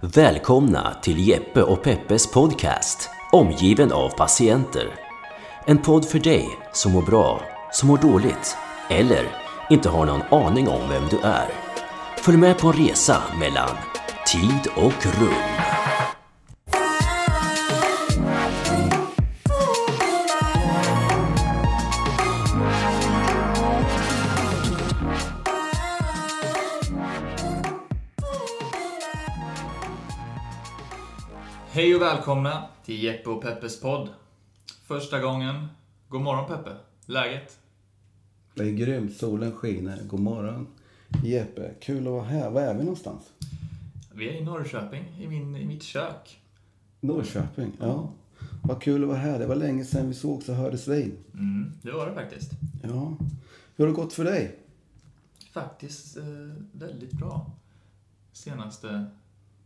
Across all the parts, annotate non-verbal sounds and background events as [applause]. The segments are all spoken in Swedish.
Välkomna till Jeppe och Peppes podcast Omgiven av patienter. En podd för dig som mår bra, som mår dåligt eller inte har någon aning om vem du är. Följ med på en resa mellan tid och rum. Välkomna till Jeppe och Peppes podd. Första gången. God morgon Peppe. Läget? Det är grymt. Solen skiner. God morgon Jeppe. Kul att vara här. Var är vi någonstans? Vi är i Norrköping, i, min, i mitt kök. Norrköping. Ja. Vad kul att vara här. Det var länge sedan vi sågs och hördes vid. Mm, det var det faktiskt. Ja. Hur har det gått för dig? Faktiskt eh, väldigt bra. Senaste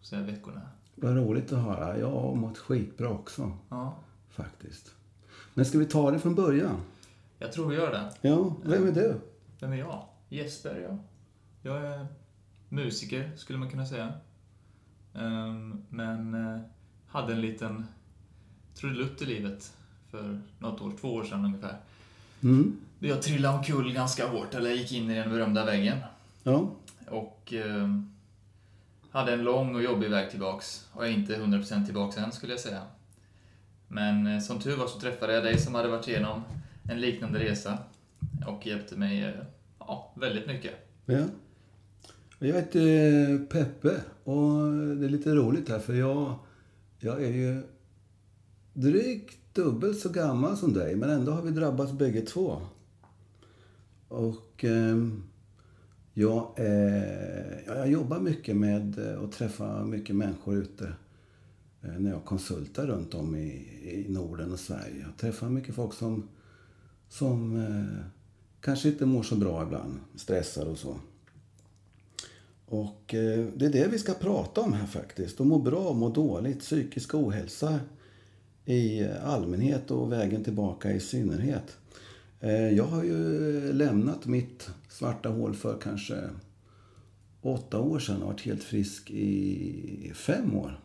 säga, veckorna. Vad roligt att höra. Jag har mått skitbra också. Ja, Faktiskt. Men ska vi ta det från början? jag tror vi gör det. Ja, vem är du? Vem är jag? Jesper, ja. Jag är musiker, skulle man kunna säga. Ehm, men eh, hade en liten trudelutt i livet för något år, två år sedan ungefär. Mm. Jag trillade omkull ganska hårt, eller jag gick in i den berömda väggen. Ja. Och eh, hade en lång och jobbig väg tillbaks. Och är inte 100% tillbaks än, skulle jag säga. Men eh, som tur var så träffade jag dig som hade varit igenom en liknande resa. Och hjälpte mig eh, ja, väldigt mycket. ja. Jag heter eh, Peppe och det är lite roligt här för jag, jag är ju drygt dubbelt så gammal som dig men ändå har vi drabbats bägge två. Och Eh, jag, eh, jag jobbar mycket med eh, och att träffa mycket människor ute eh, när jag konsultar runt om i, i Norden och Sverige. Jag träffar mycket folk som, som eh, kanske inte mår så bra ibland, stressar och så. Och eh, det är det vi ska prata om här faktiskt. Att må bra och må dåligt, psykisk ohälsa i allmänhet och vägen tillbaka i synnerhet. Eh, jag har ju eh, lämnat mitt svarta hål för kanske åtta år sedan och varit helt frisk i fem år.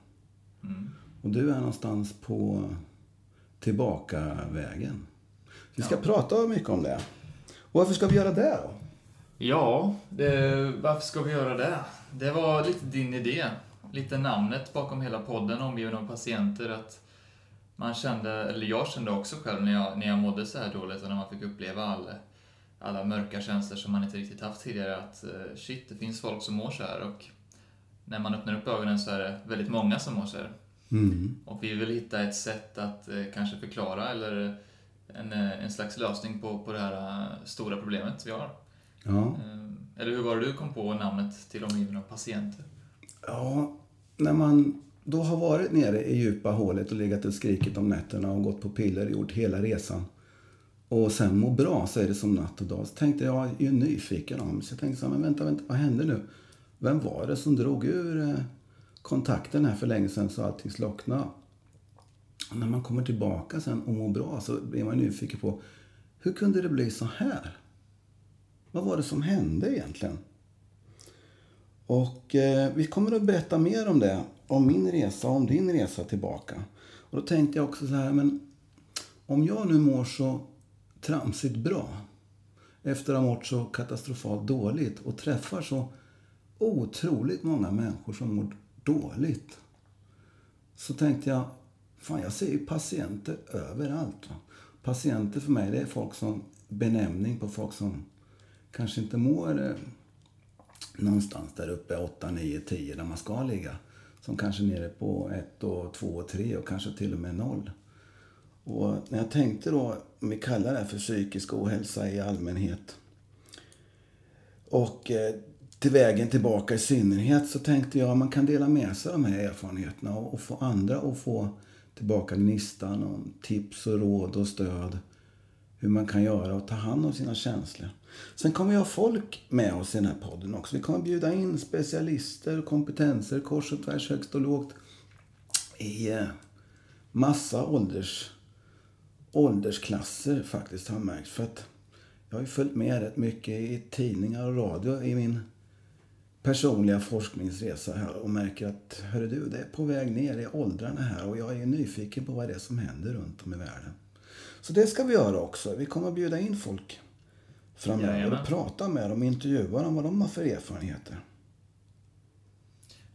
Och du är någonstans på tillbakavägen. Vi ska Ja. prata mycket om det. Och varför ska vi göra det då? Ja, det, varför ska vi göra det? Det var lite din idé. Lite namnet bakom hela podden, omgiven av patienter. Att man kände, eller jag kände också själv när jag, när jag mådde så här dåligt och när man fick uppleva alla, alla mörka känslor som man inte riktigt haft tidigare. Att eh, shit, det finns folk som mår så här och när man öppnar upp ögonen så är det väldigt många som mår så här. Mm. Och vi vill hitta ett sätt att eh, kanske förklara eller en, eh, en slags lösning på, på det här stora problemet vi har. Ja. Eller hur var det du kom på namnet till omgivna patienter? Ja, när man då har varit nere i djupa hålet och legat och skrikit om nätterna och gått på piller och gjort hela resan och sen mår bra så är det som natt och dag. Så tänkte jag, jag är ju nyfiken om så jag tänkte så här, men vänta, vänta, vad hände nu? Vem var det som drog ur eh, kontakten här för länge sedan så allting slocknade? Och när man kommer tillbaka sen och mår bra så blir man nyfiken på hur kunde det bli så här? Vad var det som hände egentligen? Och eh, vi kommer att berätta mer om det, om min resa och om din resa tillbaka. Och då tänkte jag också så här, men om jag nu mår så tramsigt bra efter att ha mått så katastrofalt dåligt och träffar så otroligt många människor som mår dåligt. Så tänkte jag, fan jag ser ju patienter överallt. Va? Patienter för mig, det är folk som benämning på folk som kanske inte mår eh, någonstans där uppe 8, 9, 10 där man ska ligga. Som kanske är nere på 1, och 2 och 3 och kanske till och med 0. Och när jag tänkte då, om vi kallar det här för psykisk ohälsa i allmänhet och eh, till vägen tillbaka i synnerhet så tänkte jag att man kan dela med sig av de här erfarenheterna och, och få andra att få tillbaka gnistan om tips och råd och stöd hur man kan göra och ta hand om sina känslor. Sen kommer vi ha folk med oss i den här podden också. Vi kommer bjuda in specialister och kompetenser kors och tvärs, högst och lågt i eh, massa ålders, åldersklasser faktiskt har märkt. För att jag har ju följt med rätt mycket i tidningar och radio i min personliga forskningsresa här och märker att hörru du, det är på väg ner i åldrarna här och jag är nyfiken på vad det är som händer runt om i världen. Så det ska vi göra också. Vi kommer att bjuda in folk framöver Jajamän. och prata med dem, intervjua dem vad de har för erfarenheter.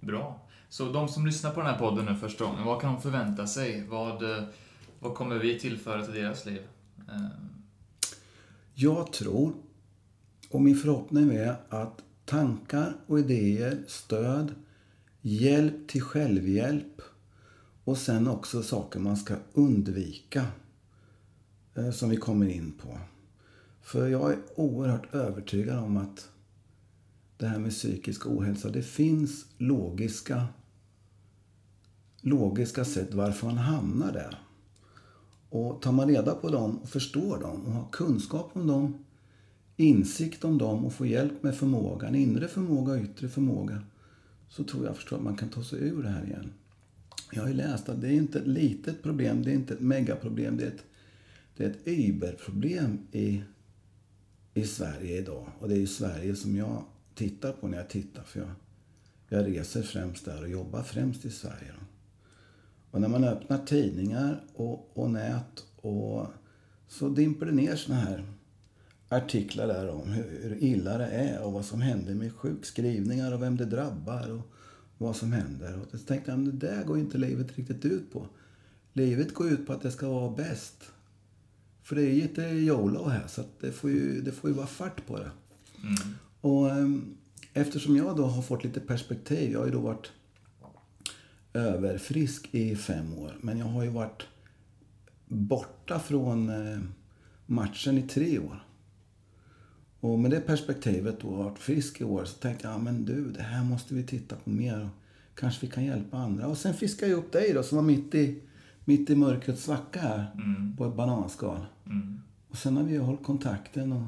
Bra. Så de som lyssnar på den här podden nu första gången, vad kan de förvänta sig? Vad, eh, vad kommer vi tillföra till deras liv? Ehm. Jag tror, och min förhoppning är att tankar och idéer, stöd, hjälp till självhjälp och sen också saker man ska undvika eh, som vi kommer in på. För jag är oerhört övertygad om att det här med psykisk ohälsa, det finns logiska, logiska sätt varför man hamnar där. Och tar man reda på dem och förstår dem och har kunskap om dem, insikt om dem och får hjälp med förmågan, inre förmåga och yttre förmåga, så tror jag förstår att man kan ta sig ur det här igen. Jag har ju läst att det är inte ett litet problem, det är inte ett megaproblem, det är ett, det är ett überproblem i, i Sverige idag. Och det är ju Sverige som jag tittar på när jag tittar, för jag, jag reser främst där och jobbar främst i Sverige. Då. Och när man öppnar tidningar och, och nät och så dimper det ner såna här artiklar där om hur, hur illa det är och vad som händer med sjukskrivningar och vem det drabbar och vad som händer. Och så tänkte jag, det där går inte livet riktigt ut på. Livet går ut på att det ska vara bäst. För det är ju lite YOLO här, så det, får ju, det får ju vara fart på det. mm. Och ehm, eftersom jag då har fått lite perspektiv, jag har ju då varit överfrisk i fem år. Men jag har ju varit borta från eh, matchen i tre år. Och med det perspektivet och varit frisk i år, så tänkte jag, ja, men du, det här måste vi titta på mer. Kanske vi kan hjälpa andra. Och sen fiskade jag upp dig då, som var mitt i, mitt i mörkrets svacka här, Mm. på ett bananskal. Mm. Och sen har vi hållit kontakten och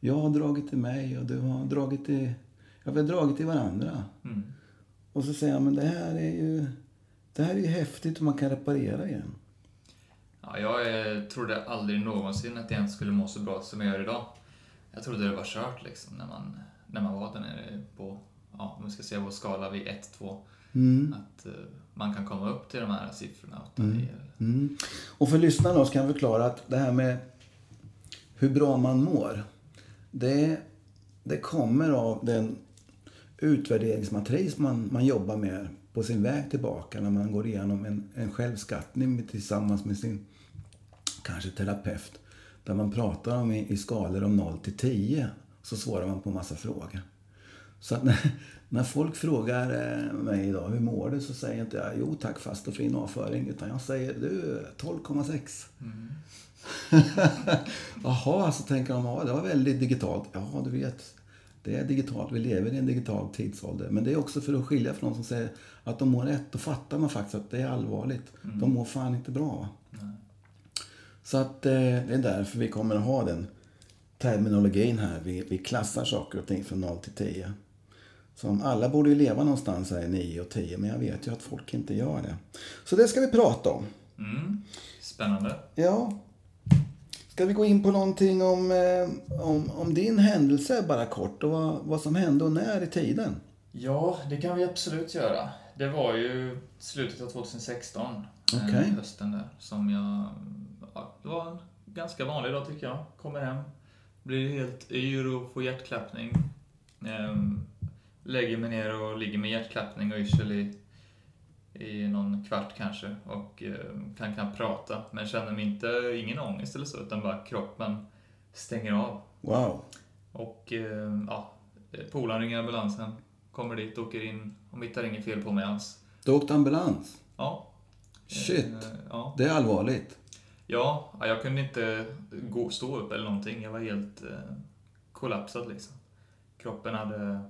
jag har dragit till mig och du har dragit till... Ja, vi har dragit till varandra. Mm. Och så säger jag, men det här är ju... Det här är ju häftigt och man kan reparera igen. Ja, jag eh, trodde aldrig någonsin att jag ens skulle må så bra som jag gör idag. Jag trodde det var kört liksom när man, när man var där nere på, ja, om vi ska säga vår skala vid 1-2. Mm. Att eh, man kan komma upp till de här siffrorna. 8, 9. Mm. Och för lyssnarna så kan jag förklara att det här med hur bra man mår. Det, det kommer av den utvärderingsmatris man, man jobbar med på sin väg tillbaka när man går igenom en, en självskattning tillsammans med sin kanske terapeut. Där man pratar om i, i skalor om 0 till 10. Så svarar man på massa frågor. Så att när, när folk frågar eh, mig idag, hur mår du? Så säger inte jag, jo tack fast och fin avföring. Utan jag säger, du 12,6. Mm. [laughs] Jaha, så tänker de, ja det var väldigt digitalt. Ja, du vet. Det är digitalt, vi lever i en digital tidsålder. Men det är också för att skilja från någon som säger att de mår rätt. Då fattar man faktiskt att det är allvarligt. De mår fan inte bra. Nej. Så att eh, det är därför vi kommer att ha den terminologin här. Vi, vi klassar saker och ting från 0 till 10. Som alla borde ju leva någonstans här i 9 och 10, men jag vet ju att folk inte gör det. Så det ska vi prata om. Mm. Spännande. Ja. Ska vi gå in på någonting om, eh, om, om din händelse bara kort och vad, vad som hände och när i tiden? Ja, det kan vi absolut göra. Det var ju slutet av 2016, eh, Okej. hösten där, som jag... Ja, det var en ganska vanlig dag tycker jag. Kommer hem, blir helt yr och får hjärtklappning. Ehm, lägger mig ner och ligger med hjärtklappning och yrsel i, i någon kvart kanske och ehm, kan knappt prata. Men känner mig inte, ingen ångest eller så, utan bara kroppen stänger av. Wow. Och eh, ja, polaren ringer ambulansen, kommer dit, åker in och hittar inget fel på mig alls. Du åkte ambulans. Ja. Shit. Eh, ja. Det är allvarligt. ja, ja, jag kunde inte gå, stå upp eller någonting. Jag var helt eh, kollapsad liksom. Kroppen hade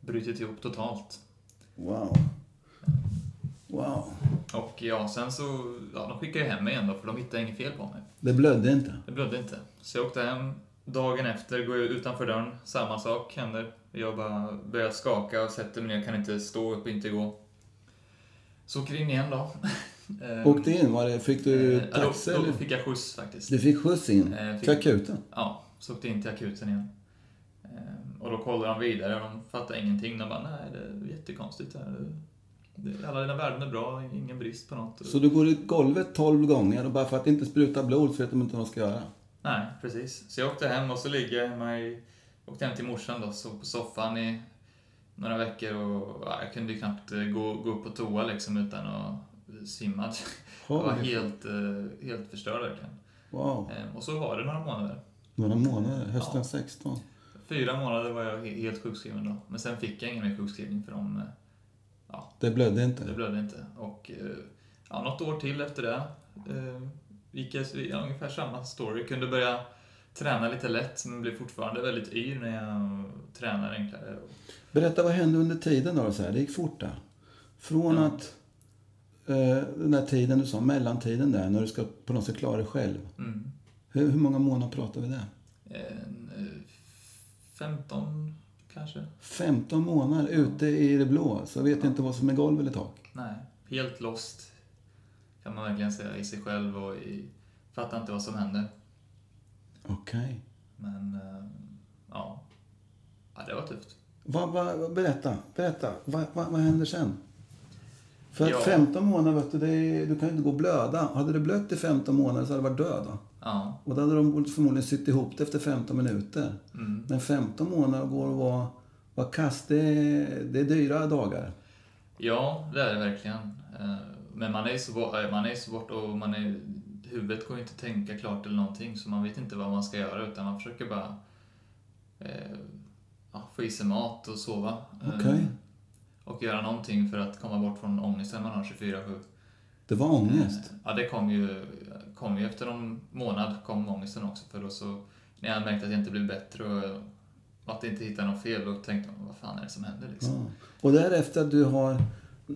brutit ihop totalt. Wow. Wow. Och ja, sen så, ja, de skickade ju hem mig igen då, för de hittade inget fel på mig. Det blödde inte. Det blödde inte. Så jag åkte hem. Dagen efter går jag utanför dörren. Samma sak händer. Jag bara börjar skaka och sätter mig ner. Kan inte stå upp inte gå. Så åker in igen då. [laughs] Ehm, Åkte in, var det, fick du eh, taxi då, då fick jag skjuts faktiskt. Du fick skjuts in Eh, fick- till akuten? Ja, så åkte jag in till akuten igen. Ehm, och då kollade de vidare och de fattade ingenting. De bara, nej det är jättekonstigt här. Alla dina värden är bra, ingen brist på något. Så du går i golvet 12 gånger och bara för att inte spruta blod så vet de inte vad de ska göra? Nej, precis. Så jag åkte hem och så ligger jag hemma i... Åkte hem till morsan då, så på soffan i några veckor och ja, jag kunde ju knappt eh, gå, gå upp på toa liksom utan att svimma. [laughs] Jag var helt, eh, helt förstörd verkligen. Wow. Eh, Och så var det några månader. Några månader, hösten Ja. 16. Fyra månader var jag he- helt sjukskriven då. Men sen fick jag ingen mer sjukskrivning för de, eh, Det blödde inte? det blödde inte. Och eh, ja, något år till efter det eh, gick jag ja, ungefär samma story. Kunde börja träna lite lätt men blev fortfarande väldigt yr när jag tränar enklare. Berätta, vad hände under tiden då? Så här? Det gick fort där. Från Ja. att eh, den där tiden du sa, mellantiden där, när du ska på något sätt klara dig själv. Mm. Hur, hur många månader pratar vi där? En, eh, 15 kanske? 15 månader ute i det blå, så vet inte vad som är golv eller tak. Nej, helt lost kan man verkligen säga i sig själv och i, fattar inte vad som händer. Okej. Men eh, ja, ja det var tufft. Vad, vad, berätta, berätta. Vad, vad, vad händer sen? För Ja. 15 månader, vet du, är, du kan ju inte gå och blöda. Hade det blött i 15 månader så hade du varit död. Va? Ja, Och då hade de förmodligen sytt ihop det efter 15 minuter. mm. Men 15 månader går och vara, vara kast, det är, det är dyra dagar. ja det är det verkligen. Eh, Men man är ju så, bort, eh, man är så bort och man är, huvudet går ju inte att tänka klart eller någonting så man vet inte vad man ska göra utan man försöker bara eh, ja, få i sig mat och sova. Eh, Okej. Och göra någonting för att komma bort från ångesten man har 24-7. Det var ångest. Ja, det kom ju, kom ju efter någon månad kom ångesten också för då så när jag märkte att jag inte blev bättre och att jag inte hittade något fel då tänkte jag vad fan är det som händer liksom. Ja. Och därefter att du har...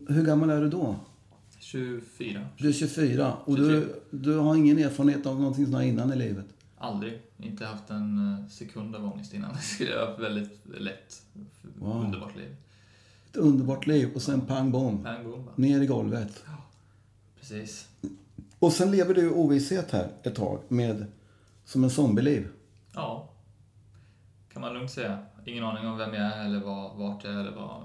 Hur gammal är du då? 24. Du är 24 och du, du har ingen erfarenhet av någonting sånt här innan i livet? Aldrig. Inte haft en eh, sekund av ångest innan. [laughs] Det skulle jag ha haft väldigt lätt. Wow. Underbart liv. Ett underbart liv och sen pang bom. Pang bom. Ner i golvet. Precis. Och sen lever du i ovisshet här ett tag med som en zombieliv. Ja. Kan man lugnt säga. Ingen aning om vem jag är eller var, vart jag är eller vad,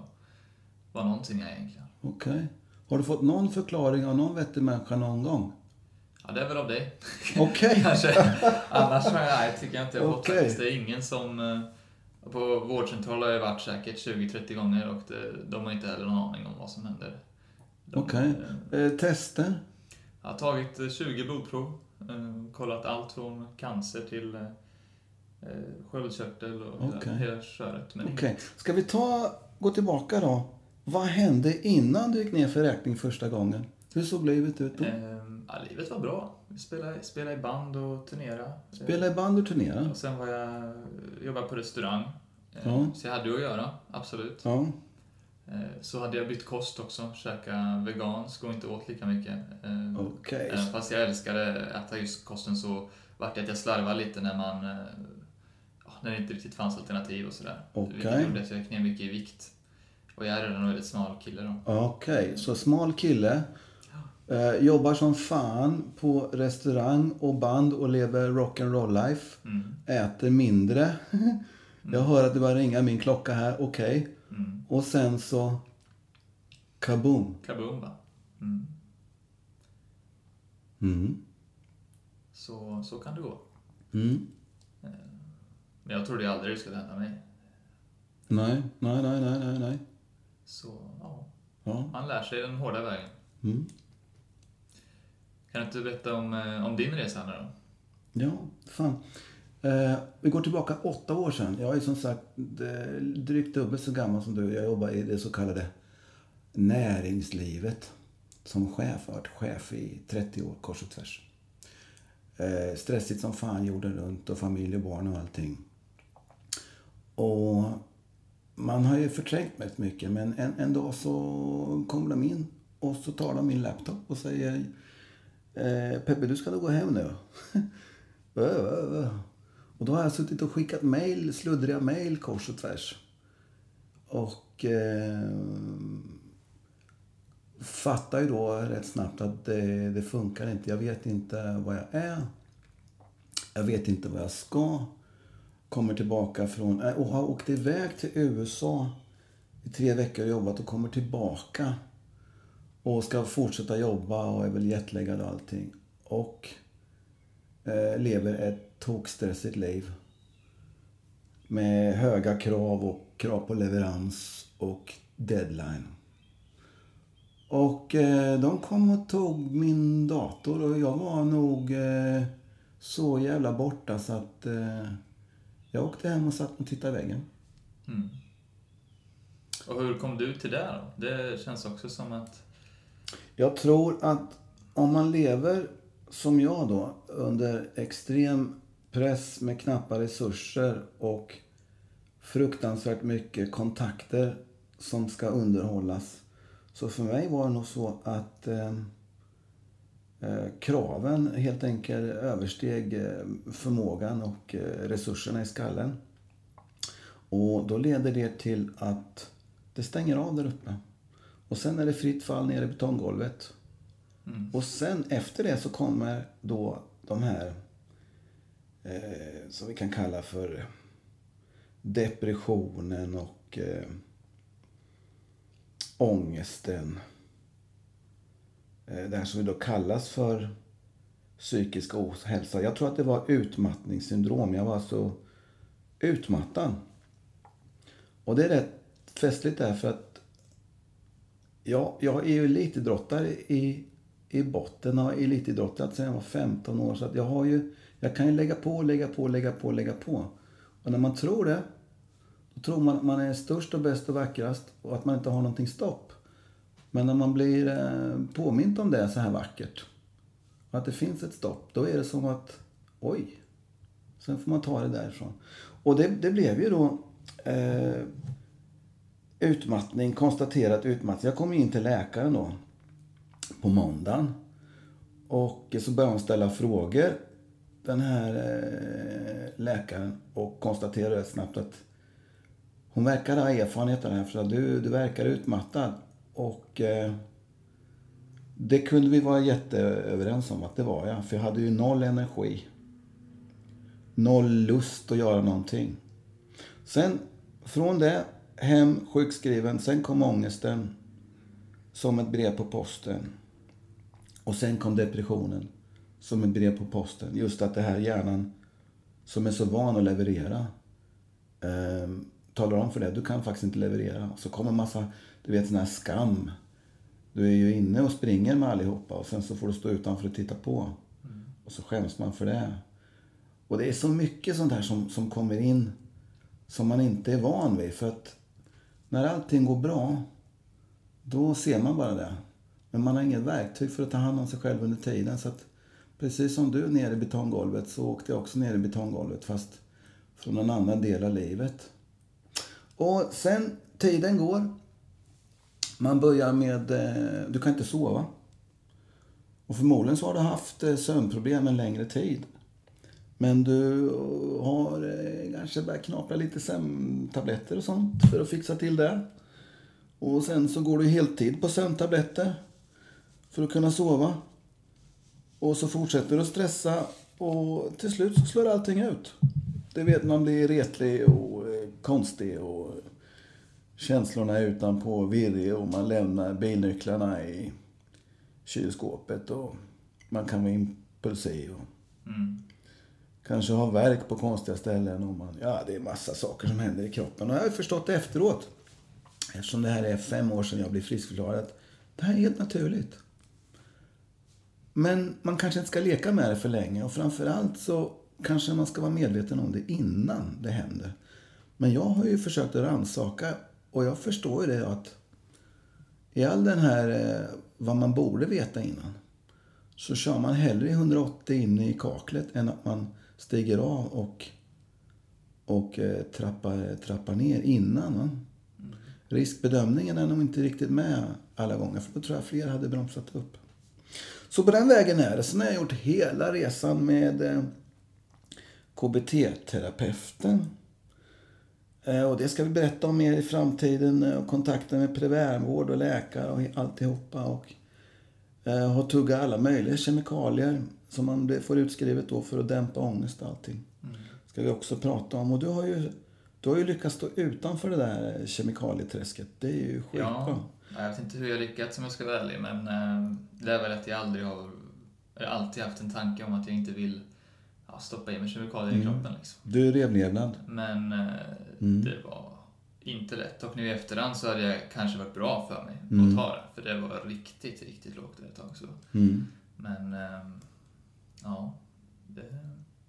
vad någonting är egentligen. Okej. Har du fått någon förklaring av någon vettig människa någon gång? Ja, det är väl av dig. Okej. [laughs] Kanske. Annars nej, tycker jag inte jag har fått faktiskt. Det är ingen som... eh, På vårdcentral har jag varit säkert 20-30 gånger och det, de har inte heller någon aning om vad som händer. De, Okej. eh, Eh, tester? Jag har tagit eh, 20 blodprov. eh, Kollat allt från cancer till eh, eh, sköldkörtel och Okej. hela köret. Okej. Ska vi ta, gå tillbaka då? Vad hände innan du gick ner för räkning första gången? Hur såg livet ut då? Eh, ja, livet var bra. Vi spelade, spelade i band och turnera. Spela i band och turnera? Och sen var jag, jobbade på restaurang. Eh, Ja. Så jag hade ju att göra, absolut. Ja. Eh, Så hade jag bytt kost också, käka vegansk och inte åt lika mycket. Eh, Okej. Även fast jag älskade att äta just kosten så vart det att jag slarvade lite när man eh, ja, när det inte riktigt fanns alternativ och sådär. Okej. Vilket gjorde att jag gick ner mycket i vikt. Och jag är redan en väldigt smal kille då. Okej, så smal kille. Eh, jobbar som fan på restaurang och band och lever rock'n'roll life. Mm. Äter mindre. [laughs] Jag hör att det börjar ringa min klocka här. Okej. Mm. Och sen så... Kaboom. Kaboom va? Mm. Mm. Så, så kan det gå. Mm. Men jag trodde aldrig det skulle hända mig. Nej, nej, nej, nej, nej, nej. Så ja, Ja. man lär sig den hårda vägen. Mm. Kan du inte berätta om, eh, om din resa nu då? Ja, fan. Eh, vi går tillbaka åtta år sedan. Jag är som sagt eh, drygt dubbelt så gammal som du. Jag jobbar i det så kallade näringslivet. Som chef. Jag har varit chef i 30 år kors och tvärs. Eh, stressigt som fan jorden runt och familj och barn och allting. Och man har ju förträngt väldigt mycket men en, en dag så kommer de in och så tar de min laptop och säger eh, Peppe du ska nog gå hem nu. [laughs] Och då har jag suttit och skickat mail, sluddriga mejl kors och tvärs. Och eh, fattar ju då rätt snabbt att det, det funkar inte. Jag vet inte vad jag är. Jag vet inte vad jag ska. kommer tillbaka från, äh, och har åkt iväg till USA i tre veckor och jobbat och kommer tillbaka. Och ska fortsätta jobba och är väl jetlaggad och allting. Och eh, lever ett tokstressigt liv. Med höga krav och krav på leverans och deadline. Och eh, de kom och tog min dator och jag var nog eh, så jävla borta så att eh, jag åkte hem och satt och tittade i väggen. Mm. Och hur kom du till det då? Det känns också som att... Jag tror att om man lever som jag då under extrem press med knappa resurser och fruktansvärt mycket kontakter som ska underhållas. Så för mig var det nog så att eh, eh, kraven helt enkelt översteg eh, förmågan och eh, resurserna i skallen. Och då leder det till att det stänger av där uppe. Och sen är det fritt fall ner i betonggolvet. Mm. Och sen efter det så kommer då de här eh, som vi kan kalla för depressionen och eh, ångesten. Eh, det här som vi då kallas för psykisk ohälsa. Jag tror att det var utmattningssyndrom. Jag var så utmattad. Och det är rätt festligt därför att ja, jag är ju elitidrottare i, i botten. Har elitidrottat sedan jag var 15 år. Så att jag har ju, jag kan ju lägga på, lägga på, lägga på, lägga på. Och när man tror det, då tror man att man är störst och bäst och vackrast och att man inte har någonting stopp. Men när man blir påmind påmint om det så här vackert, och att det finns ett stopp, då är det som att oj, sen får man ta det därifrån. Och det, det blev ju då eh, utmattning, konstaterat utmattning. Jag kom in till läkaren då på måndagen. Och så började hon ställa frågor, den här eh, läkaren, och konstaterade snabbt att hon verkar ha erfarenhet av det här, för att du, du verkar utmattad. Och eh, det kunde vi vara jätteöverens om att det var jag, för jag hade ju noll energi. Noll lust att göra någonting. Sen från det, hem, sjukskriven, sen kom ångesten som ett brev på posten. Och sen kom depressionen som ett brev på posten. Just att det här hjärnan som är så van att leverera eh, talar om för dig, du kan faktiskt inte leverera. Så kommer en massa, du vet sån här skam. Du är ju inne och springer med allihopa och sen så får du stå utanför och titta på. Mm. Och så skäms man för det. Och det är så mycket sånt här som, som kommer in som man inte är van vid. För att när allting går bra, då ser man bara det. Men man har inget verktyg för att ta hand om sig själv under tiden. Så att precis som du nere i betonggolvet så åkte jag också ner i betonggolvet fast från en annan del av livet. Och sen, tiden går. Man börjar med, eh, du kan inte sova. Och förmodligen så har du haft eh, sömnproblem en längre tid. Men du eh, har eh, kanske börjat knapra lite sömntabletter och sånt för att fixa till det. Och sen så går du heltid på sömntabletter för att kunna sova. Och så fortsätter du att stressa och till slut så slår allting ut. Det vet man blir retlig och eh, konstig och känslorna är utanpå virrig och man lämnar bilnycklarna i kylskåpet och man kan vara impulsiv. Och Mm. kanske ha värk på konstiga ställen. Och man, ja, det är massa saker som händer i kroppen. Och jag har förstått efteråt, eftersom det här är fem år sedan jag blev friskförklarad, det här är helt naturligt. Men man kanske inte ska leka med det för länge och framförallt så kanske man ska vara medveten om det innan det händer. Men jag har ju försökt att rannsaka och jag förstår ju det att i all den här eh, vad man borde veta innan så kör man hellre i 180 in i kaklet än att man stiger av och, och eh, trappar, trappar ner innan. Va? Riskbedömningen är nog inte riktigt med alla gånger för då tror jag fler hade bromsat upp. Så på den vägen är det. Sen har jag gjort hela resan med eh, KBT-terapeuten. Eh, och det ska vi berätta om mer i framtiden. eh, Och kontakten med primärvård och läkare och alltihopa. Och har tuggat alla möjliga kemikalier som man får utskrivet då för att dämpa ångest och allting. Mm. ska vi också prata om. Och du har ju, du har ju lyckats stå utanför det där kemikalieträsket. Det är ju skitbra. Ja, jag vet inte hur jag lyckats om jag ska vara ärlig, men eh, det är väl att jag aldrig har... Har alltid haft en tanke om att jag inte vill ja, stoppa i mig kemikalier i Mm. kroppen. Liksom. Du är revlevnad. Men eh, Mm. det var inte lätt. Och nu i efterhand så hade det kanske varit bra för mig Mm. att ta det. För det var riktigt, riktigt lågt ett tag. Så. Mm. Men, ehm, ja. Det,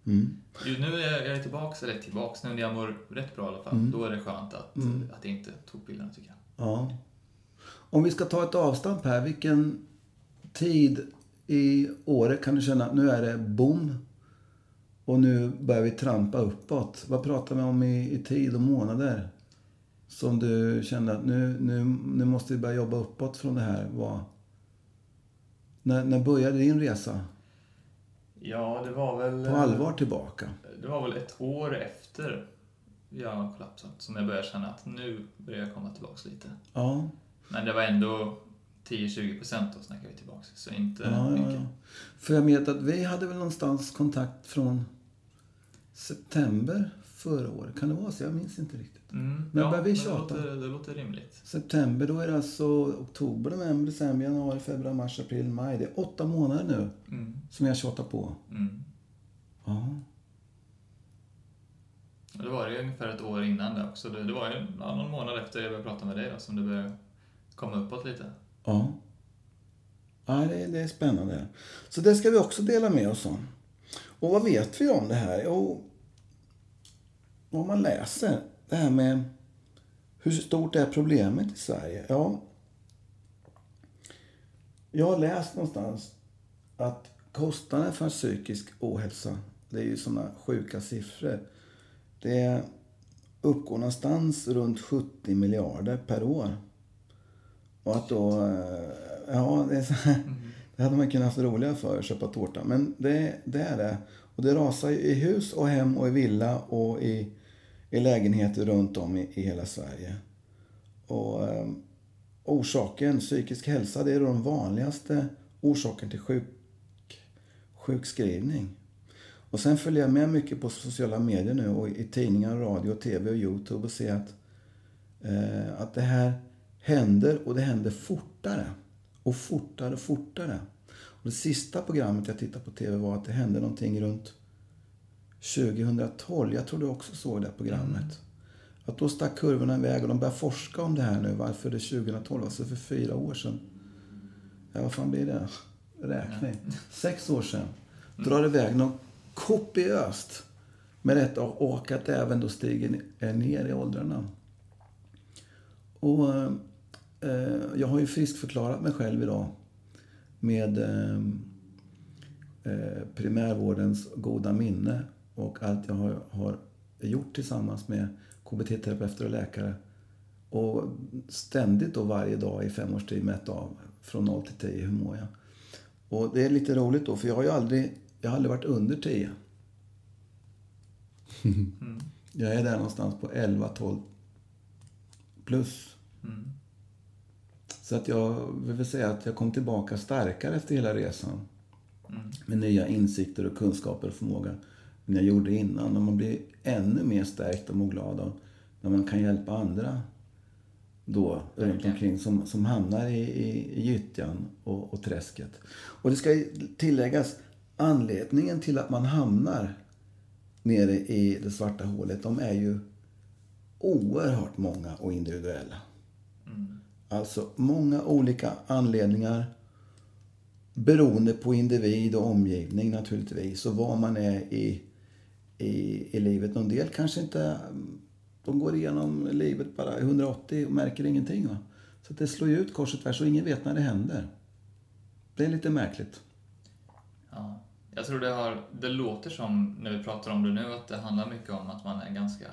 Mm. nu är jag tillbaks, eller tillbaks, nu när jag mår rätt bra i alla fall. Mm. Då är det skönt att, Mm. att jag inte tog pillerna tycker jag. Ja. Om vi ska ta ett avstamp här. Vilken tid i året kan du känna att nu är det boom och nu börjar vi trampa uppåt? Vad pratar vi om i, i tid och månader? Som du kände att nu, nu, nu måste vi börja jobba uppåt från det här. Vad, när, när började din resa Ja, det var väl... på allvar tillbaka? Det var väl ett år efter jag kollapsat som jag började känna att nu börjar jag komma tillbaks lite. Ja, Men det var ändå 10-20 procent då snackar vi tillbaks. Så inte ja, mycket. ja. För jag vet att vi hade väl någonstans kontakt från september förra året. Kan det vara så? Jag minns inte riktigt. Mm, Men ja, börjar vi det tjata? låter, det låter rimligt. September, då är det alltså oktober, november, december, januari, februari, mars, april, maj. Det är åtta månader nu Mm, som jag tjatar på. mm. Ja. Och det var ju ungefär ett år innan det också. Det, det var ju någon månad efter jag började prata med dig då, som det började komma uppåt lite. Ja. Ja, det, det är spännande. Så det ska vi också dela med oss om. Och vad vet vi om det här? Jo, om man läser, det här med hur stort är problemet i Sverige? Ja, jag har läst någonstans att kostnaden för psykisk ohälsa, det är ju sådana sjuka siffror. Det uppgår någonstans runt 70 miljarder per år. Och att då... eh, Ja, det, är så här, det hade man kunnat ha roligare för, köpa tårta. Men det, det är det. Och det rasar i hus och hem och i villa och i, i lägenheter runt om i, i hela Sverige. Och eh, orsaken, psykisk hälsa, det är den vanligaste orsaken till sjuk, sjukskrivning. Och sen följer jag med mycket på sociala medier nu och i tidningar, radio, tv och Youtube och ser att, eh, att det här händer och det händer fortare. Och fortare och fortare. Och det sista programmet jag tittade på tv var att det hände någonting runt 2012. Jag tror du också såg det programmet. Att då stack kurvorna iväg och de börjar forska om det här nu. Varför det är 2012, alltså för fyra år sedan. Ja, vad fan blir det? Räkning. Sex år sedan. Drar iväg något kopiöst med detta och att det även då stiger ner i åldrarna. Och eh, jag har ju friskförklarat mig själv idag med eh, eh, primärvårdens goda minne och allt jag har, har gjort tillsammans med KBT-terapeuter och läkare. Och ständigt då varje dag i fem års tid mätt av från 0 till 10, hur mår jag? Och det är lite roligt då, för jag har ju aldrig, jag har aldrig varit under 10. Mm. Jag är där någonstans på 11, 12 plus. Mm. Så att jag vill säga att jag kom tillbaka starkare efter hela resan. Mm. Med nya insikter och kunskaper och förmåga än jag gjorde innan. Och man blir ännu mer stärkt och glad av när man kan hjälpa andra då runt Verkligen. omkring som, som hamnar i, i, i gyttjan och, och träsket. Och det ska tilläggas, anledningen till att man hamnar nere i det svarta hålet, de är ju oerhört många och individuella. Alltså många olika anledningar beroende på individ och omgivning naturligtvis och var man är i, i, i livet. En del kanske inte, de går igenom livet bara i 180 och märker ingenting. Va? Så det slår ju ut kors och tvärs och ingen vet när det händer. Det är lite märkligt. Ja. Jag tror det har, det låter som, när vi pratar om det nu, att det handlar mycket om att man är ganska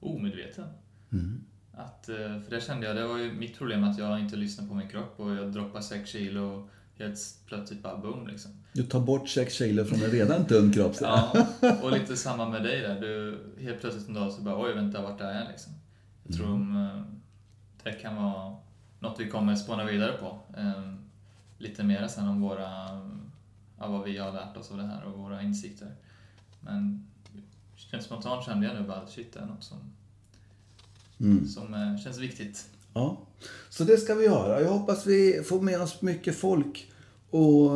omedveten. Mm. Att, eh, för det kände jag, det var ju mitt problem att jag inte lyssnade på min kropp och jag droppade 6 kilo och helt plötsligt bara boom liksom. Du tar bort 6 kilo från en redan tunn kropp. Ja, och lite samma med dig där. Du, helt plötsligt en dag så bara, oj vänta, vart är jag liksom? Jag tror om, eh, det kan vara något vi kommer spåna vidare på. Eh, Lite mer sen om våra, ja, vad vi har lärt oss av det här och våra insikter. Men känns spontant kände jag nu bara, shit, det är något som, Mm. som eh, känns viktigt. Ja, så det ska vi göra. Jag hoppas vi får med oss mycket folk och,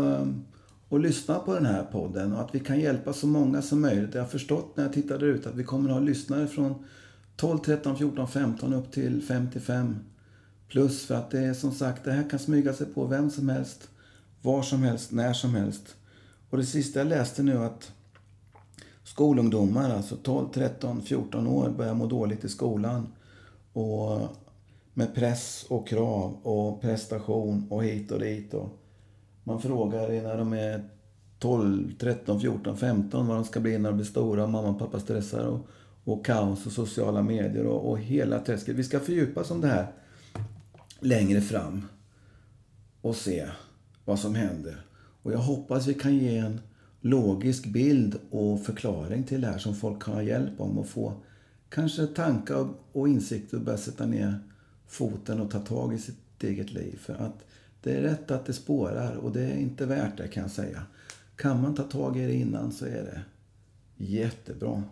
och lyssna på den här podden och att vi kan hjälpa så många som möjligt. Jag har förstått när jag tittade ut att vi kommer att ha lyssnare från 12, 13, 14, 15 upp till 55 plus. För att det är som sagt, det här kan smyga sig på vem som helst, var som helst, när som helst. Och det sista jag läste nu att skolungdomar, alltså 12, 13, 14 år, börjar må dåligt i skolan. Och med press och krav och prestation och hit och dit. Och man frågar när de är 12, 13, 14, 15 vad de ska bli när de blir stora. Mamma och pappa stressar och, och kaos och sociala medier och, och hela träsket. Vi ska fördjupa oss om det här längre fram och se vad som händer. Och jag hoppas vi kan ge en logisk bild och förklaring till det här som folk kan ha hjälp om och få kanske tankar och insikter och börja sätta ner foten och ta tag i sitt eget liv. För att det är rätt att det spårar och det är inte värt det kan jag säga. Kan man ta tag i det innan så är det jättebra.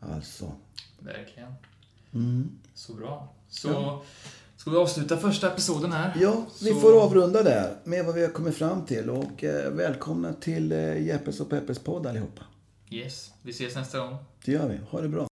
Alltså. Verkligen. Mm. Så bra. Så ska vi avsluta första episoden här? Ja, vi Så- får avrunda där med vad vi har kommit fram till. Och eh, välkomna till eh, Jeppes och Peppes podd allihopa. Yes, vi ses nästa gång. Det gör vi. Ha det bra.